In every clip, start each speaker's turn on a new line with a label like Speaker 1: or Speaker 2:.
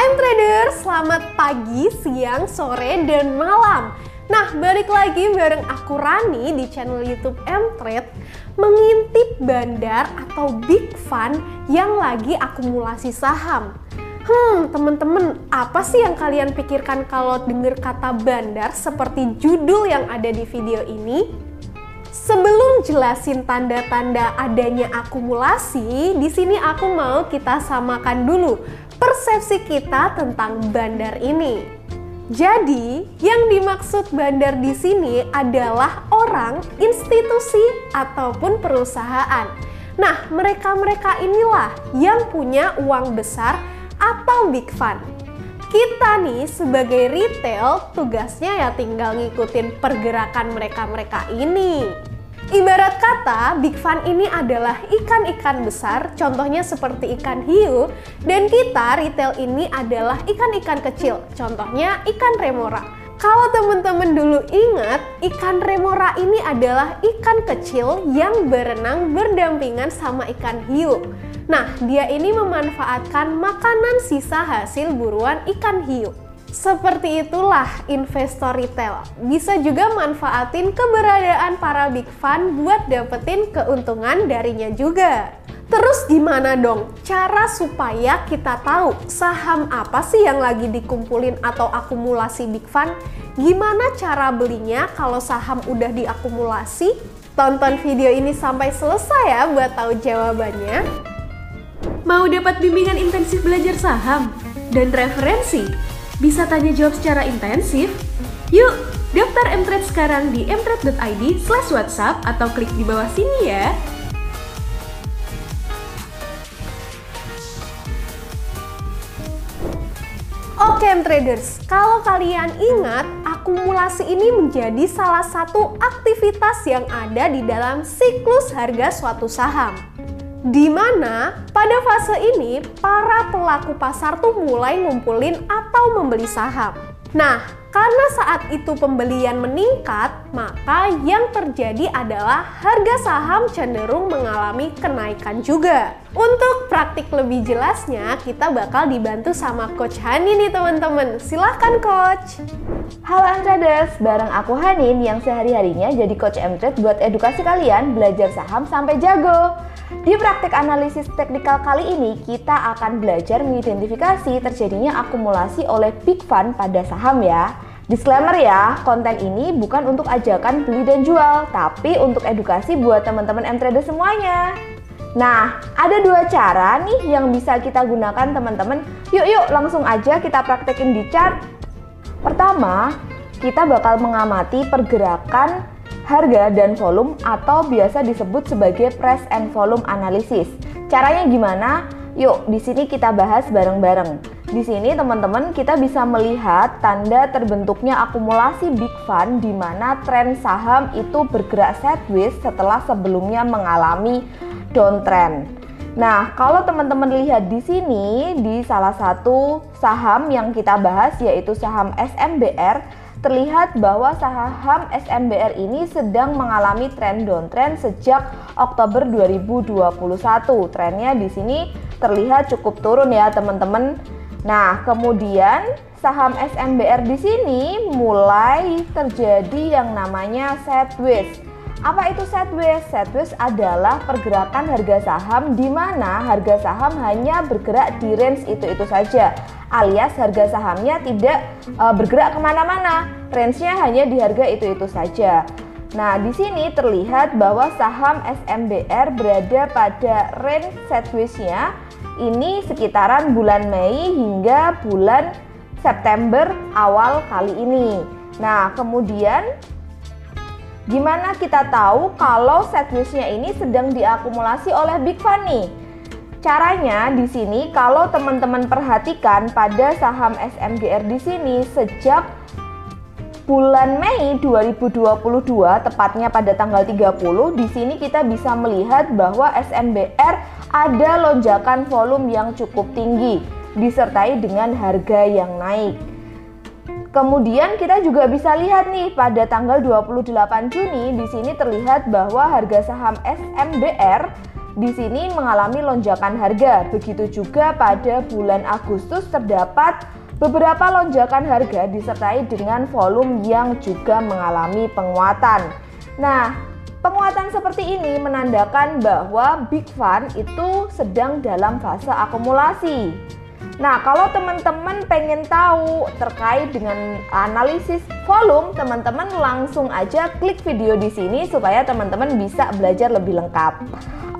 Speaker 1: Hai trader, selamat pagi, siang, sore, dan malam. Nah, balik lagi bareng aku Rani di channel YouTube Mtrade mengintip bandar atau big fund yang lagi akumulasi saham. Hmm, temen-temen, apa sih yang kalian pikirkan kalau denger kata bandar seperti judul yang ada di video ini? Sebelum jelasin tanda-tanda adanya akumulasi, di sini aku mau kita samakan dulu persepsi kita tentang bandar ini. Jadi, yang dimaksud bandar di sini adalah orang, institusi, ataupun perusahaan. Nah, mereka-mereka inilah yang punya uang besar atau big fund. Kita nih sebagai retail tugasnya ya tinggal ngikutin pergerakan mereka-mereka ini. Ibarat kata, Big Fun ini adalah ikan-ikan besar, contohnya seperti ikan hiu, dan kita retail ini adalah ikan-ikan kecil, contohnya ikan remora. Kalau teman-teman dulu ingat, ikan remora ini adalah ikan kecil yang berenang berdampingan sama ikan hiu. Nah, dia ini memanfaatkan makanan sisa hasil buruan ikan hiu. Seperti itulah investor retail. Bisa juga manfaatin keberadaan para big fund buat dapetin keuntungan darinya juga. Terus gimana dong cara supaya kita tahu saham apa sih yang lagi dikumpulin atau akumulasi big fund? Gimana cara belinya kalau saham udah diakumulasi? Tonton video ini sampai selesai ya buat tahu jawabannya.
Speaker 2: Mau dapat bimbingan intensif belajar saham dan referensi bisa tanya jawab secara intensif? Yuk, daftar Mtrade sekarang di mtrade.id slash whatsapp atau klik di bawah sini ya.
Speaker 1: Oke traders, kalau kalian ingat, akumulasi ini menjadi salah satu aktivitas yang ada di dalam siklus harga suatu saham di mana pada fase ini para pelaku pasar tuh mulai ngumpulin atau membeli saham. Nah, karena saat itu pembelian meningkat, maka yang terjadi adalah harga saham cenderung mengalami kenaikan juga. Untuk praktik lebih jelasnya, kita bakal dibantu sama Coach Hani nih teman-teman. Silahkan Coach!
Speaker 3: Halo Traders, bareng aku Hanin yang sehari-harinya jadi Coach M-Trade buat edukasi kalian belajar saham sampai jago. Di praktek analisis teknikal kali ini, kita akan belajar mengidentifikasi terjadinya akumulasi oleh big fund pada saham ya. Disclaimer ya, konten ini bukan untuk ajakan beli dan jual, tapi untuk edukasi buat teman-teman M-Trader semuanya. Nah, ada dua cara nih yang bisa kita gunakan teman-teman. Yuk yuk langsung aja kita praktekin di chart. Pertama, kita bakal mengamati pergerakan harga dan volume atau biasa disebut sebagai price and volume analysis. Caranya gimana? Yuk, di sini kita bahas bareng-bareng. Di sini teman-teman kita bisa melihat tanda terbentuknya akumulasi big fund di mana tren saham itu bergerak sideways setelah sebelumnya mengalami downtrend. Nah, kalau teman-teman lihat di sini di salah satu saham yang kita bahas yaitu saham SMBR terlihat bahwa saham SMBR ini sedang mengalami tren downtrend sejak Oktober 2021. Trennya di sini terlihat cukup turun ya, teman-teman. Nah, kemudian saham SMBR di sini mulai terjadi yang namanya sideways. Apa itu sideways? Sideways adalah pergerakan harga saham di mana harga saham hanya bergerak di range itu-itu saja alias harga sahamnya tidak uh, bergerak ke mana-mana, range-nya hanya di harga itu-itu saja. Nah, di sini terlihat bahwa saham SMBR berada pada range sideways-nya ini sekitaran bulan Mei hingga bulan September awal kali ini. Nah, kemudian gimana kita tahu kalau sideways-nya ini sedang diakumulasi oleh Big Fund nih? Caranya di sini kalau teman-teman perhatikan pada saham SMGR di sini sejak bulan Mei 2022 tepatnya pada tanggal 30 di sini kita bisa melihat bahwa SMBR ada lonjakan volume yang cukup tinggi disertai dengan harga yang naik. Kemudian kita juga bisa lihat nih pada tanggal 28 Juni di sini terlihat bahwa harga saham SMBR di sini mengalami lonjakan harga. Begitu juga pada bulan Agustus terdapat beberapa lonjakan harga disertai dengan volume yang juga mengalami penguatan. Nah, penguatan seperti ini menandakan bahwa Big Fund itu sedang dalam fase akumulasi. Nah, kalau teman-teman pengen tahu terkait dengan analisis volume, teman-teman langsung aja klik video di sini supaya teman-teman bisa belajar lebih lengkap.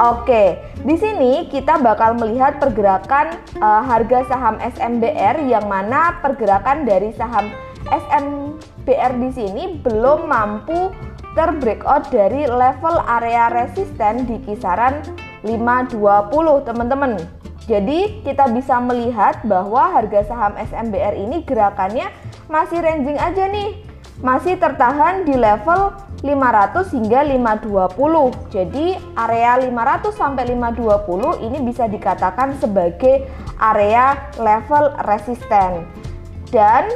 Speaker 3: Oke, di sini kita bakal melihat pergerakan uh, harga saham SMBR yang mana pergerakan dari saham SMBR di sini belum mampu terbreakout dari level area resisten di kisaran 520, teman-teman. Jadi kita bisa melihat bahwa harga saham SMBR ini gerakannya masih ranging aja nih. Masih tertahan di level 500 hingga 520. Jadi area 500 sampai 520 ini bisa dikatakan sebagai area level resisten. Dan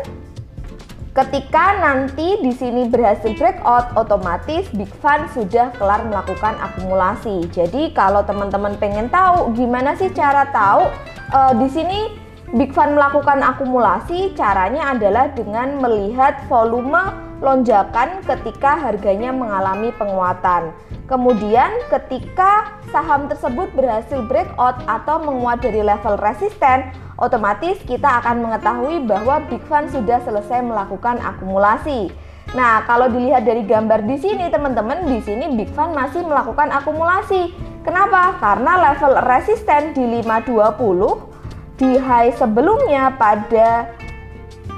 Speaker 3: Ketika nanti di sini berhasil breakout, otomatis Big Fund sudah kelar melakukan akumulasi. Jadi kalau teman-teman pengen tahu gimana sih cara tahu uh, di sini Big Fund melakukan akumulasi, caranya adalah dengan melihat volume lonjakan ketika harganya mengalami penguatan. Kemudian ketika saham tersebut berhasil breakout atau menguat dari level resisten, otomatis kita akan mengetahui bahwa Big Fund sudah selesai melakukan akumulasi. Nah, kalau dilihat dari gambar di sini teman-teman, di sini Big Fund masih melakukan akumulasi. Kenapa? Karena level resisten di 520 di high sebelumnya pada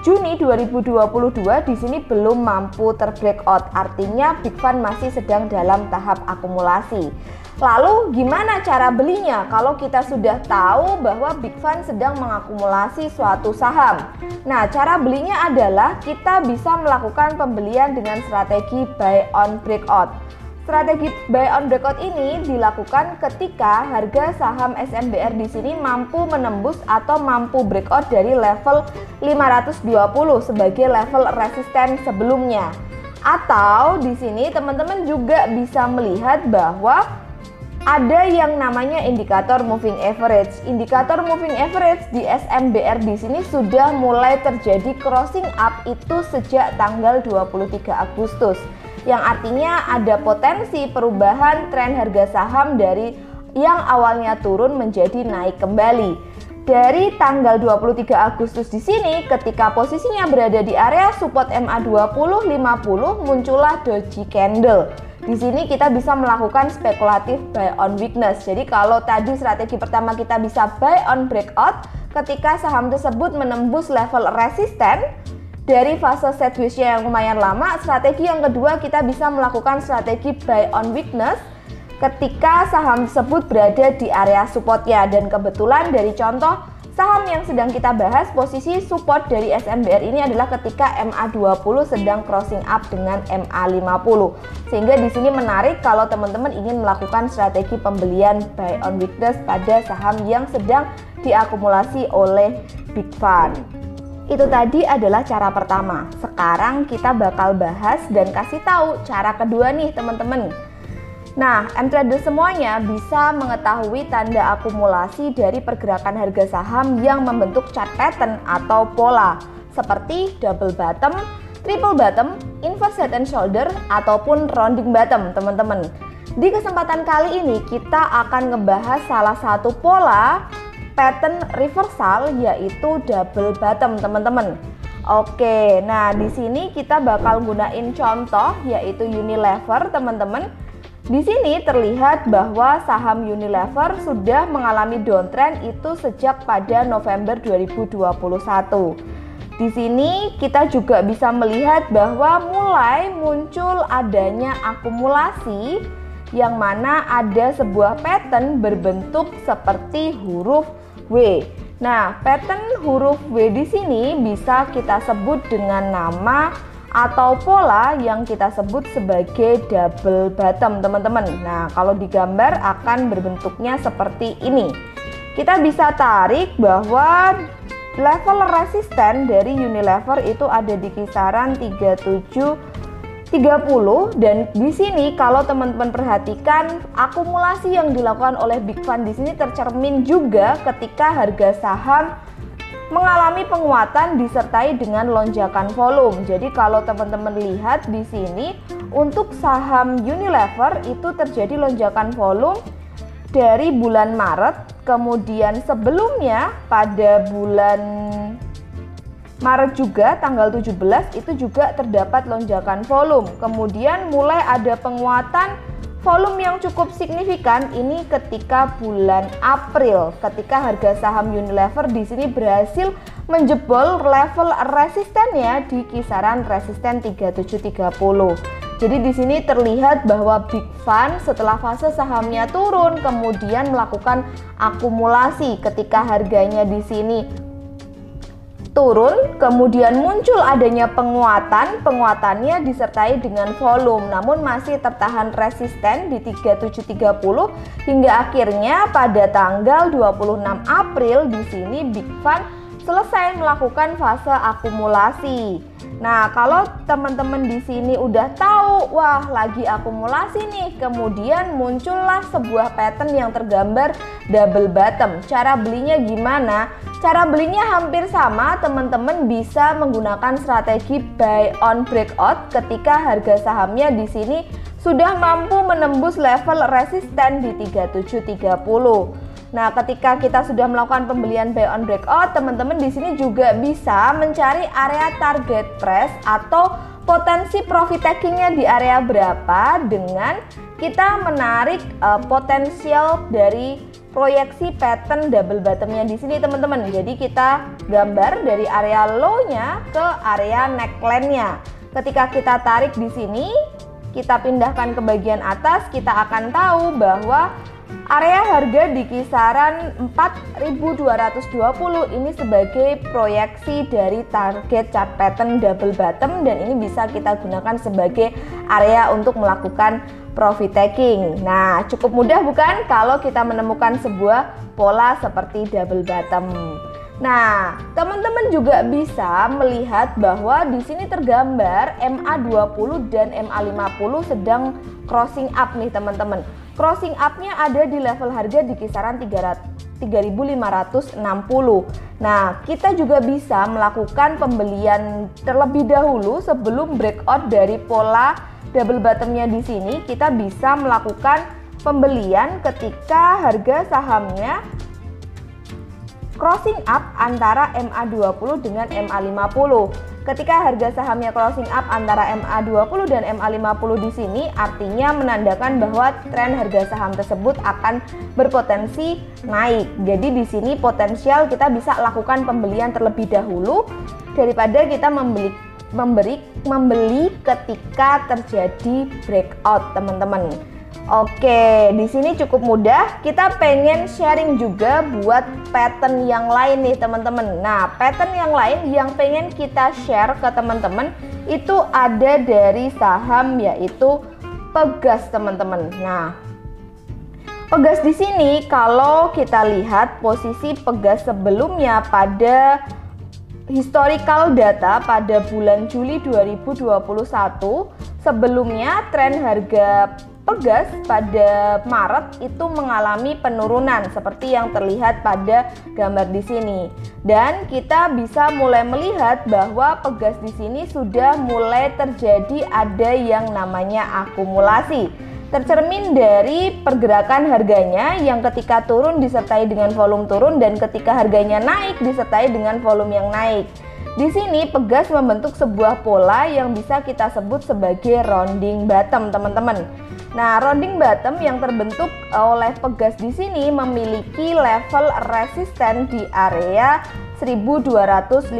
Speaker 3: Juni 2022 di sini belum mampu terbreakout. Artinya Big Fund masih sedang dalam tahap akumulasi. Lalu gimana cara belinya kalau kita sudah tahu bahwa Big Fund sedang mengakumulasi suatu saham? Nah, cara belinya adalah kita bisa melakukan pembelian dengan strategi buy on breakout. Strategi buy on breakout ini dilakukan ketika harga saham SMBR di sini mampu menembus atau mampu breakout dari level 520 sebagai level resisten sebelumnya. Atau di sini teman-teman juga bisa melihat bahwa ada yang namanya indikator moving average. Indikator moving average di SMBR di sini sudah mulai terjadi crossing up itu sejak tanggal 23 Agustus. Yang artinya ada potensi perubahan tren harga saham dari yang awalnya turun menjadi naik kembali. Dari tanggal 23 Agustus di sini, ketika posisinya berada di area support MA20 50 muncullah doji candle di sini kita bisa melakukan spekulatif buy on weakness. Jadi kalau tadi strategi pertama kita bisa buy on breakout, ketika saham tersebut menembus level resisten dari fase sideways-nya yang lumayan lama, strategi yang kedua kita bisa melakukan strategi buy on weakness ketika saham tersebut berada di area supportnya dan kebetulan dari contoh Saham yang sedang kita bahas posisi support dari SMBR ini adalah ketika MA20 sedang crossing up dengan MA50. Sehingga di sini menarik kalau teman-teman ingin melakukan strategi pembelian buy on weakness pada saham yang sedang diakumulasi oleh Big Fund. Itu tadi adalah cara pertama. Sekarang kita bakal bahas dan kasih tahu cara kedua nih teman-teman. Nah, M-Trader semuanya bisa mengetahui tanda akumulasi dari pergerakan harga saham yang membentuk chart pattern atau pola seperti double bottom, triple bottom, inverse head and shoulder, ataupun rounding bottom, teman-teman. Di kesempatan kali ini kita akan ngebahas salah satu pola pattern reversal yaitu double bottom, teman-teman. Oke, nah di sini kita bakal gunain contoh yaitu Unilever, teman-teman di sini terlihat bahwa saham Unilever sudah mengalami downtrend itu sejak pada November 2021. Di sini kita juga bisa melihat bahwa mulai muncul adanya akumulasi yang mana ada sebuah pattern berbentuk seperti huruf W. Nah, pattern huruf W di sini bisa kita sebut dengan nama atau pola yang kita sebut sebagai double bottom teman-teman nah kalau digambar akan berbentuknya seperti ini kita bisa tarik bahwa level resisten dari Unilever itu ada di kisaran 37 30 dan di sini kalau teman-teman perhatikan akumulasi yang dilakukan oleh Big Fund di sini tercermin juga ketika harga saham mengalami penguatan disertai dengan lonjakan volume. Jadi kalau teman-teman lihat di sini untuk saham Unilever itu terjadi lonjakan volume dari bulan Maret, kemudian sebelumnya pada bulan Maret juga tanggal 17 itu juga terdapat lonjakan volume. Kemudian mulai ada penguatan volume yang cukup signifikan ini ketika bulan April ketika harga saham Unilever di sini berhasil menjebol level resistennya di kisaran resisten 3730. Jadi di sini terlihat bahwa Big Fund setelah fase sahamnya turun kemudian melakukan akumulasi ketika harganya di sini turun, kemudian muncul adanya penguatan, penguatannya disertai dengan volume namun masih tertahan resisten di 3730 hingga akhirnya pada tanggal 26 April di sini Big Fund selesai melakukan fase akumulasi. Nah, kalau teman-teman di sini udah tahu, wah lagi akumulasi nih, kemudian muncullah sebuah pattern yang tergambar double bottom. Cara belinya gimana? Cara belinya hampir sama, teman-teman bisa menggunakan strategi buy on breakout ketika harga sahamnya di sini sudah mampu menembus level resisten di 3730. Nah, ketika kita sudah melakukan pembelian buy on breakout, teman-teman di sini juga bisa mencari area target price atau potensi profit takingnya di area berapa dengan kita menarik uh, potensial dari proyeksi pattern double bottomnya di sini teman-teman. Jadi kita gambar dari area low-nya ke area neckline-nya. Ketika kita tarik di sini, kita pindahkan ke bagian atas, kita akan tahu bahwa Area harga di kisaran 4220 ini sebagai proyeksi dari target chart pattern double bottom dan ini bisa kita gunakan sebagai area untuk melakukan profit taking. Nah, cukup mudah bukan kalau kita menemukan sebuah pola seperti double bottom. Nah, teman-teman juga bisa melihat bahwa di sini tergambar MA20 dan MA50 sedang crossing up nih teman-teman crossing up-nya ada di level harga di kisaran 3.560. Nah, kita juga bisa melakukan pembelian terlebih dahulu sebelum breakout dari pola double bottom-nya di sini. Kita bisa melakukan pembelian ketika harga sahamnya crossing up antara MA20 dengan MA50. Ketika harga sahamnya crossing up antara MA20 dan MA50 di sini artinya menandakan bahwa tren harga saham tersebut akan berpotensi naik. Jadi di sini potensial kita bisa lakukan pembelian terlebih dahulu daripada kita membeli memberi membeli ketika terjadi breakout, teman-teman. Oke, di sini cukup mudah. Kita pengen sharing juga buat pattern yang lain nih teman-teman. Nah, pattern yang lain yang pengen kita share ke teman-teman itu ada dari saham yaitu Pegas teman-teman. Nah, Pegas di sini kalau kita lihat posisi Pegas sebelumnya pada historical data pada bulan Juli 2021 sebelumnya tren harga Pegas pada Maret itu mengalami penurunan seperti yang terlihat pada gambar di sini. Dan kita bisa mulai melihat bahwa Pegas di sini sudah mulai terjadi ada yang namanya akumulasi. Tercermin dari pergerakan harganya yang ketika turun disertai dengan volume turun dan ketika harganya naik disertai dengan volume yang naik. Di sini Pegas membentuk sebuah pola yang bisa kita sebut sebagai rounding bottom, teman-teman. Nah, rounding bottom yang terbentuk oleh Pegas di sini memiliki level resisten di area 1215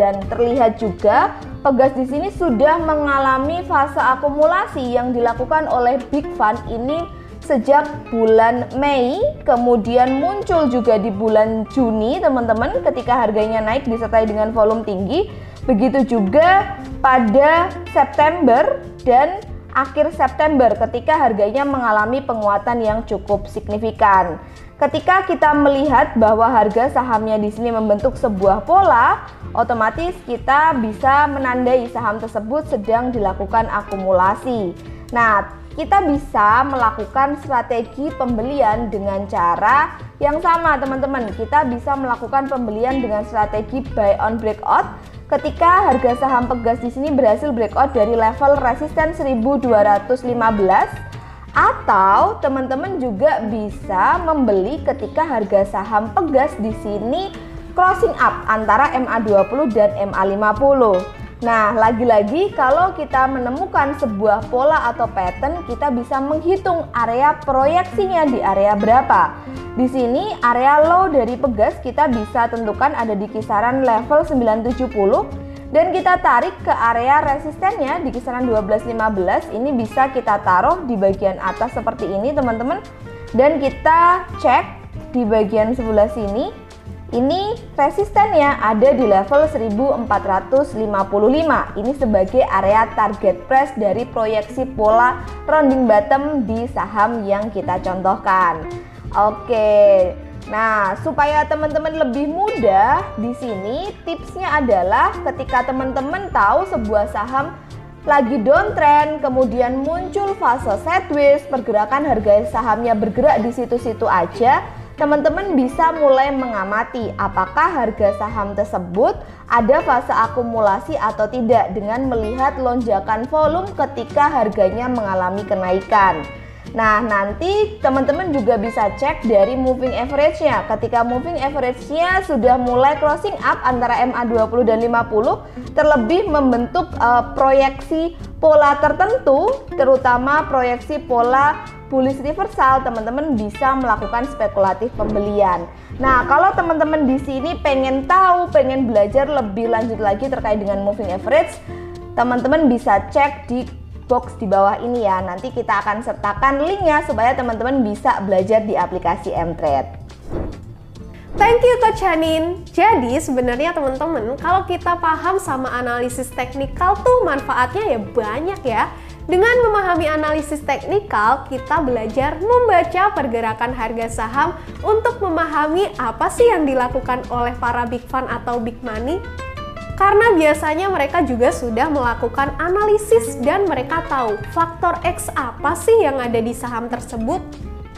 Speaker 3: dan terlihat juga Pegas di sini sudah mengalami fase akumulasi yang dilakukan oleh Big Fund ini sejak bulan Mei, kemudian muncul juga di bulan Juni, teman-teman, ketika harganya naik disertai dengan volume tinggi. Begitu juga pada September dan akhir September ketika harganya mengalami penguatan yang cukup signifikan. Ketika kita melihat bahwa harga sahamnya di sini membentuk sebuah pola, otomatis kita bisa menandai saham tersebut sedang dilakukan akumulasi. Nah, kita bisa melakukan strategi pembelian dengan cara yang sama, teman-teman. Kita bisa melakukan pembelian dengan strategi buy on breakout ketika harga saham Pegas di sini berhasil breakout dari level resisten 1215 atau teman-teman juga bisa membeli ketika harga saham Pegas di sini crossing up antara MA20 dan MA50. Nah, lagi-lagi kalau kita menemukan sebuah pola atau pattern, kita bisa menghitung area proyeksinya di area berapa. Di sini area low dari Pegas kita bisa tentukan ada di kisaran level 970 dan kita tarik ke area resistennya di kisaran 12.15 ini bisa kita taruh di bagian atas seperti ini teman-teman dan kita cek di bagian sebelah sini ini resistennya ada di level 1455 ini sebagai area target price dari proyeksi pola rounding bottom di saham yang kita contohkan. Oke Nah, supaya teman-teman lebih mudah di sini tipsnya adalah ketika teman-teman tahu sebuah saham lagi downtrend, kemudian muncul fase sideways, pergerakan harga sahamnya bergerak di situ-situ aja, teman-teman bisa mulai mengamati apakah harga saham tersebut ada fase akumulasi atau tidak dengan melihat lonjakan volume ketika harganya mengalami kenaikan. Nah, nanti teman-teman juga bisa cek dari moving average-nya. Ketika moving average-nya sudah mulai crossing up antara MA20 dan 50, terlebih membentuk uh, proyeksi pola tertentu, terutama proyeksi pola bullish reversal, teman-teman bisa melakukan spekulatif pembelian. Nah, kalau teman-teman di sini pengen tahu, pengen belajar lebih lanjut lagi terkait dengan moving average, teman-teman bisa cek di box di bawah ini ya. Nanti kita akan sertakan linknya supaya teman-teman bisa belajar di aplikasi Mtrade.
Speaker 1: Thank you Coach Hanin. Jadi sebenarnya teman-teman kalau kita paham sama analisis teknikal tuh manfaatnya ya banyak ya. Dengan memahami analisis teknikal, kita belajar membaca pergerakan harga saham untuk memahami apa sih yang dilakukan oleh para big fund atau big money karena biasanya mereka juga sudah melakukan analisis dan mereka tahu faktor X apa sih yang ada di saham tersebut.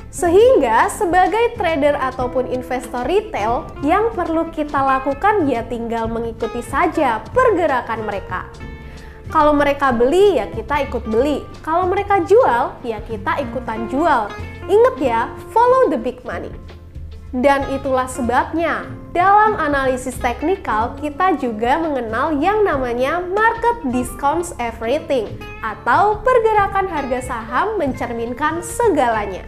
Speaker 1: Sehingga sebagai trader ataupun investor retail yang perlu kita lakukan ya tinggal mengikuti saja pergerakan mereka. Kalau mereka beli ya kita ikut beli, kalau mereka jual ya kita ikutan jual. Ingat ya, follow the big money. Dan itulah sebabnya dalam analisis teknikal kita juga mengenal yang namanya market discounts everything atau pergerakan harga saham mencerminkan segalanya.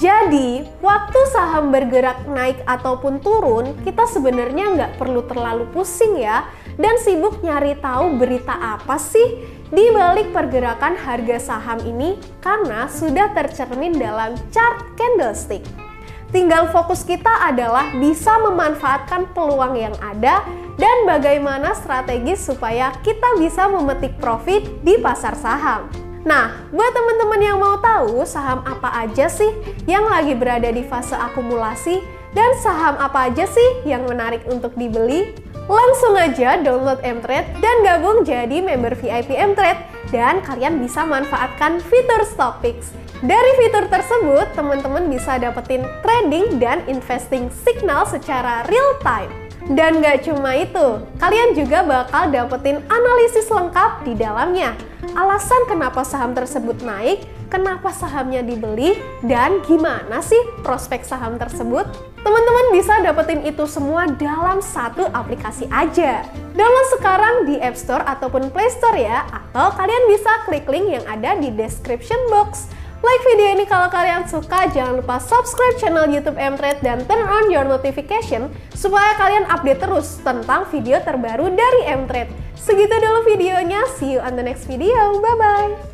Speaker 1: Jadi, waktu saham bergerak naik ataupun turun, kita sebenarnya nggak perlu terlalu pusing ya, dan sibuk nyari tahu berita apa sih di balik pergerakan harga saham ini karena sudah tercermin dalam chart candlestick. Tinggal fokus kita adalah bisa memanfaatkan peluang yang ada dan bagaimana strategi supaya kita bisa memetik profit di pasar saham. Nah, buat teman-teman yang mau tahu saham apa aja sih yang lagi berada di fase akumulasi dan saham apa aja sih yang menarik untuk dibeli, langsung aja download Mtrade dan gabung jadi member VIP Mtrade dan kalian bisa manfaatkan fitur Stoppix dari fitur tersebut, teman-teman bisa dapetin trading dan investing signal secara real time. Dan gak cuma itu, kalian juga bakal dapetin analisis lengkap di dalamnya. Alasan kenapa saham tersebut naik, kenapa sahamnya dibeli, dan gimana sih prospek saham tersebut. Teman-teman bisa dapetin itu semua dalam satu aplikasi aja. Download sekarang di App Store ataupun Play Store ya, atau kalian bisa klik link yang ada di description box. Like video ini kalau kalian suka, jangan lupa subscribe channel YouTube Mtrade dan turn on your notification supaya kalian update terus tentang video terbaru dari Mtrade. Segitu dulu videonya, see you on the next video, bye-bye!